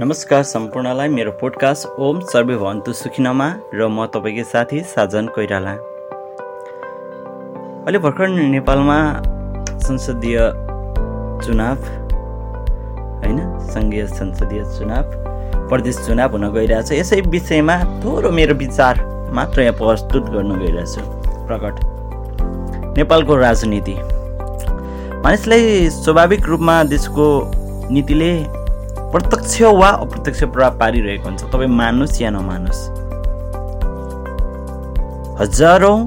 नमस्कार सम्पूर्णलाई मेरो पोडकास्ट ओम सर्वे भन्तु सुखिनमा र म तपाईँकै साथी साजन कोइराला। अहिले भर्खर नेपालमा संसदीय चुनाव होइन? सङ्घीय संसदीय चुनाव प्रदेश चुनाव हुन गइरहेछ। यसै विषयमा थोरो मेरो विचार मात्र यहाँ प्रस्तुत गर्न गइरहेछु। प्रकट। नेपालको राजनीति। मानिसलाई स्वाभाविक रूपमा देशको नीतिले प्रत्यक्ष वा अप्रत्यक्ष प्रभाव पारिरहेको हुन्छ? तपाईँ मान्नुहोस् या नमान्नुहोस्? हजारौँ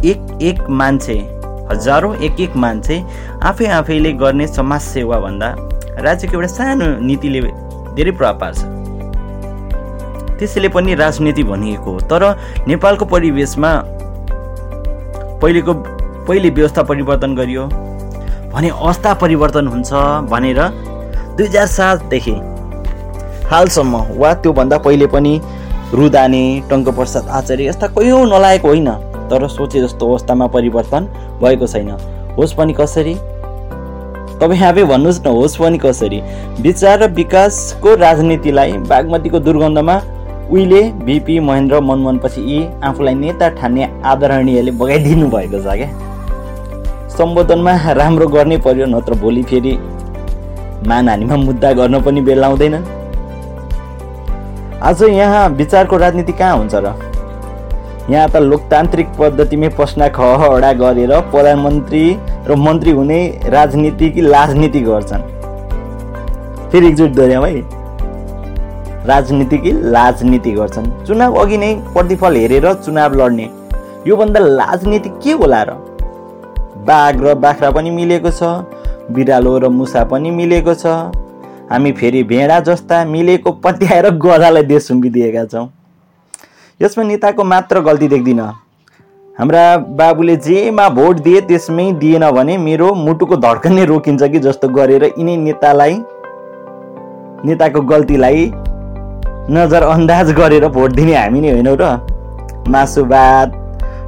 एक एक मान्छे हजारौँ एक एक मान्छे आफै आफैले गर्ने समाज सेवाभन्दा राज्यको एउटा सानो नीतिले धेरै प्रभाव पार्छ। त्यसैले पनि राजनीति भनिएको हो। तर नेपालको परिवेशमा पहिलेको पहिले व्यवस्था परिवर्तन गरियो भने अवस्था परिवर्तन हुन्छ भनेर दुई हजार सातदेखि। हालसम्म वा त्योभन्दा पहिले पनि रुदाने टङ्कप्रसाद आचार्य यस्ता कयौँ नलागेको होइन तर सोचे जस्तो अवस्थामा परिवर्तन भएको छैन। होस् पनि कसरी? तपाईँ आफै भन्नुहोस् न होस् पनि कसरी? विचार र विकासको राजनीतिलाई बागमतीको दुर्गन्धमा उहिले बिपी महेन्द्र मनमोहनपछि यी आफूलाई नेता ठान्ने आदरणीयले बगाइदिनु भएको छ क्या। सम्बोधनमा राम्रो गर्नै पर्यो नत्र भोलि फेरि मानहानीमा मुद्दा गर्न पनि बेला आउँदैन आज यहाँ विचारको राजनीति कहाँ हुन्छ र? यहाँ त लोकतान्त्रिक पद्धतिमै पस्ना खहडा गरेर प्रधानमन्त्री र मन्त्री हुने राजनीति कि राजनीति गर्छन्। फेरि एकचोटि दोहोऱ्याउँ है। राजनीति कि राजनीति गर्छन्। चुनाव अघि नै प्रतिफल हेरेर चुनाव लड्ने। योभन्दा राजनीति के होला र? बाघ र बाख्रा पनि मिलेको छ। बिरालो र मुसा पनि मिलेको छ। हामी फेरि भेडा जस्ता मिलेको पत्याएर गधालाई देश सुम्पिदिएका छौँ। यसमा नेताको मात्र गल्ती देख्दिनँ। हाम्रा बाबुले जेमा भोट दिए त्यसमै दिएन भने मेरो मुटुको धड्कन नै रोकिन्छ कि जस्तो गरेर यिनै नेतालाई नेताको गल्तीलाई नजरअन्दाज गरेर भोट दिने हामी नै होइनौँ र मासु भात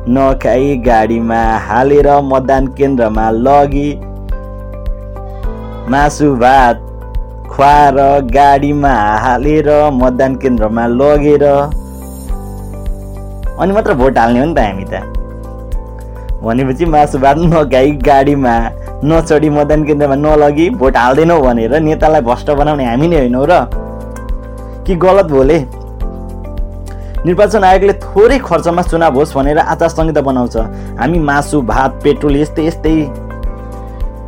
नखाई गाडीमा हालेर मतदान केन्द्रमा लगी मासु भात खुवाएर गाडीमा हालेर मतदान केन्द्रमा लगेर अनि मात्र भोट हाल्ने हो नि त हामी त। भनेपछि मासु भात नखाइ गाडीमा नचढी मतदान केन्द्रमा नलगी भोट हाल्दैनौ भनेर नेतालाई भ्रष्ट बनाउने हामी नै होइनौँ र। कि गलत भोले? निर्वाचन आयोगले थोरै खर्चमा चुनाव होस् भनेर आचार संहिता बनाउँछ। हामी मासु भात पेट्रोल यस्तै यस्तै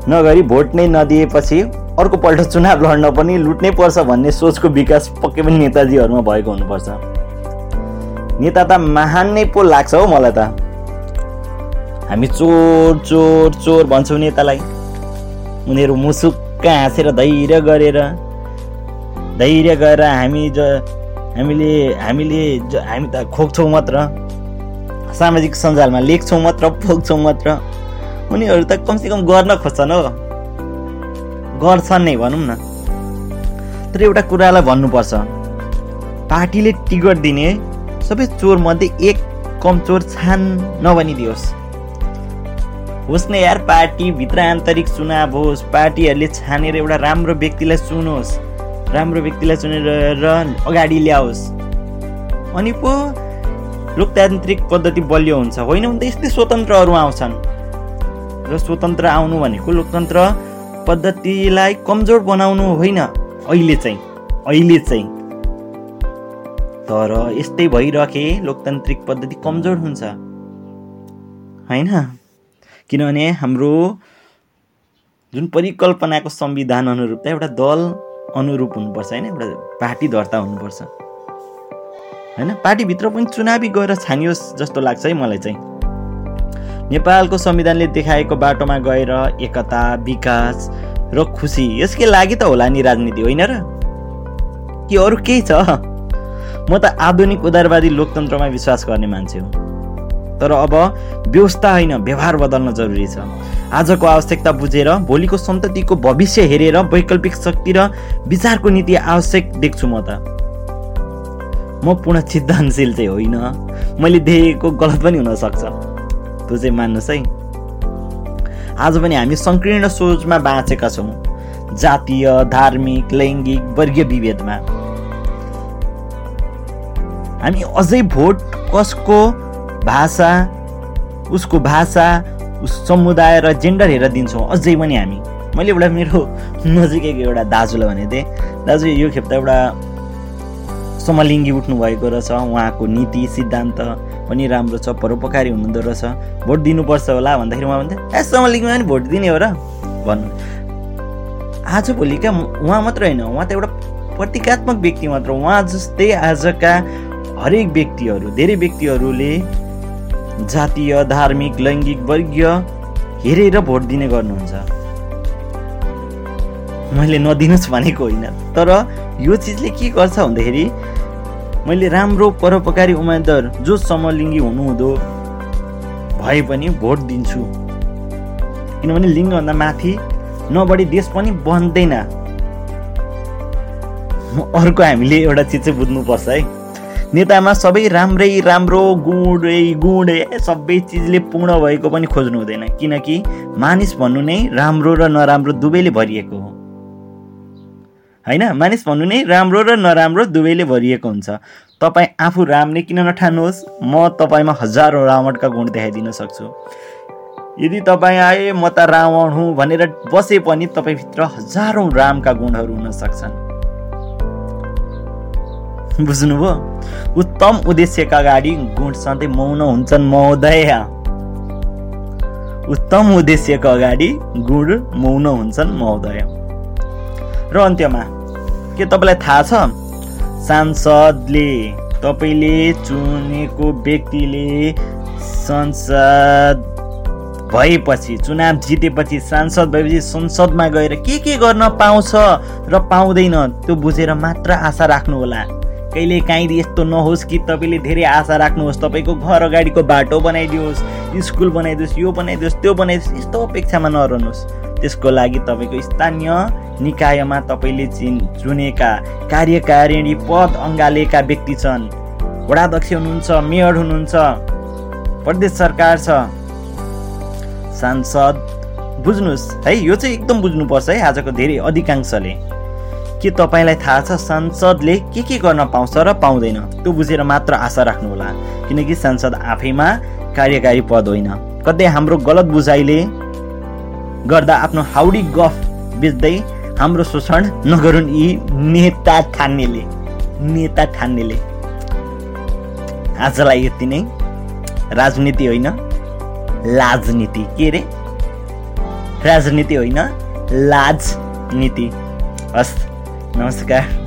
नगरी भोट नै नदिएपछि अर्को पल्ट चुनाव लड्न पनि लुट्नै पर्छ भन्ने सोचको विकास पक्कै पनि नेताजीहरूमा भएको हुनुपर्छ। नेता त महान नै पो लाग्छ हौ मलाई त। हामी चोर चोर चोर भन्छौँ नेतालाई। उनीहरू मुसुक्क हाँसेर धैर्य गरेर धैर्य गरेर हामी ज हामीले हामीले हामी त खोक्छौँ मात्र। सामाजिक सञ्जालमा लेख्छौँ मात्र पोख्छौँ मात्र। उनीहरू त कमसेकम गर्न खोज्छन् हो। गर्छन् नै भनौँ न। तर एउटा कुरालाई भन्नुपर्छ। पार्टीले टिकट दिने सबै चोरमध्ये एक कम चोर छान नबनिदियोस् होस् न यार पार्टीभित्र आन्तरिक चुनाव होस्। पार्टीहरूले छानेर एउटा राम्रो व्यक्तिलाई चुनोस्। राम्रो व्यक्तिलाई चुनेर र अगाडि ल्याओस्। अनि पो लोकतान्त्रिक पद्धति बलियो हुन्छ। होइन भने त यस्तै स्वतन्त्रहरू आउँछन्। र स्वतन्त्र आउनु भनेको लोकतन्त्र पद्धतिलाई कमजोर बनाउनु होइन अहिले चाहिँ अहिले चाहिँ। तर यस्तै भइरहे लोकतान्त्रिक पद्धति कमजोर हुन्छ। होइन? किनभने हाम्रो जुन परिकल्पनाको संविधान अनुरूप त एउटा दल अनुरूप हुनुपर्छ होइन? एउटा पार्टी दर्ता हुनुपर्छ। होइन? पार्टीभित्र पनि चुनावी गएर छानियोस् जस्तो लाग्छ है मलाई चाहिँ। नेपालको संविधानले देखाएको बाटोमा गएर एकता विकास र खुसी यसकै लागि त होला नि राजनीति होइन र? कि अरू केही छ? म त आधुनिक उदारवादी लोकतन्त्रमा विश्वास गर्ने मान्छे हो। तर अब व्यवस्था होइन व्यवहार बदल्न जरुरी छ। आजको आवश्यकता बुझेर भोलिको सन्ततिको भविष्य हेरेर वैकल्पिक शक्ति र विचारको नीति आवश्यक देख्छु म त। म पूर्ण सिद्धान्तशील चाहिँ होइन। मैले देखेको गलत पनि हुनसक्छ। त्यो चाहिँ मान्नुहोस् है। आज पनि हामी सङ्कीर्ण सोचमा बाँचेका छौँ। जातीय धार्मिक लैङ्गिक वर्गीय विभेदमा। हामी अझै भोट कसको भाषा उसको भाषा उस समुदाय र जेन्डर हेरेर दिन्छौँ। अझै पनि हामी। मैले एउटा मेरो नजिकैको एउटा दाजुलाई भनेको थिएँ। दाजु यो खेप त एउटा समलिङ्गी उठ्नु भएको रहेछ। उहाँको नीति सिद्धान्त पनि राम्रो छ परोपकारी हुनुहुँदो रहेछ। भोट दिनुपर्छ होला भन्दाखेरि उहाँ भन्थ्यो ए समलिङ्गीमा पनि भोट दिने हो र? भन्नु। आजभोलि क्या उहाँ मात्र होइन उहाँ त एउटा प्रतीकात्मक व्यक्ति मात्र उहाँ जस्तै आजका हरेक व्यक्तिहरू धेरै व्यक्तिहरूले जातीय धार्मिक लैङ्गिक वर्गीय हेरेर भोट दिने गर्नुहुन्छ। मैले नदिनुहोस् भनेको होइन। तर यो चिजले के गर्छ भन्दाखेरि मैले राम्रो परोपकारी उम्मेदवार जो समलिङ्गी हुनुहुँदो भए पनि भोट दिन्छु। किनभने लिङ्गभन्दा माथि नबढी देश पनि बन्दैन। अर्को हामीले एउटा चिज चाहिँ बुझ्नुपर्छ है। नेतामा सबै राम्रै राम्रो गुणै गुणै सबै चिजले पूर्ण भएको पनि खोज्नु हुँदैन किनकि मानिस भन्नु नै राम्रो र नराम्रो दुवैले भरिएको हो। होइन? मानिस भन्नु नै राम्रो र नराम्रो दुवैले भरिएको हुन्छ। तपाईँ आफू राम्रे किन नठान्नुहोस्? म तपाईँमा हजारौँ रावणका गुण देखाइदिन सक्छु। यदि तपाईँ आए म त रावण हुँ भनेर बसे पनि तपाईँभित्र हजारौँ रामका गुणहरू हुन सक्छन्। बुझ्नुभयो? उत्तम उद्देश्यका अगाडि गुण सधैँ मौन हुन्छन् महोदय। उत्तम उद्देश्यको अगाडि गुण मौन हुन्छन् महोदय। र अन्त्यमा के तपाईँलाई थाहा छ? सांसदले तपाईँले चुनेको व्यक्तिले संसद भएपछि चुनाव जितेपछि सांसद भएपछि संसदमा गएर के के गर्न पाउँछ र पाउँदैन त्यो बुझेर मात्र आशा राख्नु होला कहिले काहीँ यस्तो नहोस् कि तपाईँले धेरै आशा राख्नुहोस् तपाईँको घर अगाडिको बाटो बनाइदियोस् स्कुल बनाइदियोस् यो बनाइदियोस् त्यो बनाइदियोस् यस्तो अपेक्षामा नरहनुहोस् त्यसको लागि तपाईँको स्थानीय निकायमा तपाईँले चिन चुनेका कार्यकारिणी पद अङ्गालेका व्यक्ति छन्। वडाध्यक्ष हुनुहुन्छ मेयर हुनुहुन्छ प्रदेश सरकार छ। सांसद बुझ्नुहोस् है यो चाहिँ एकदम बुझ्नुपर्छ है आजको धेरै अधिकांशले। के तपाईँलाई थाहा छ सांसदले के के गर्न पाउँछ र पाउँदैन? त्यो बुझेर मात्र आशा राख्नुहोला किनकि सांसद आफैमा कार्यकारी पद होइन। कतै हाम्रो गलत बुझाइले गर्दा आफ्नो हाउडी गफ बेच्दै हाम्रो शोषण नगरून् यी नेता ठान्नेले नेता ठान्नेले आजलाई यति नै। राजनीति होइन लाजनीति। के रे? राजनीति होइन लाज नीति हस् नमस्कार।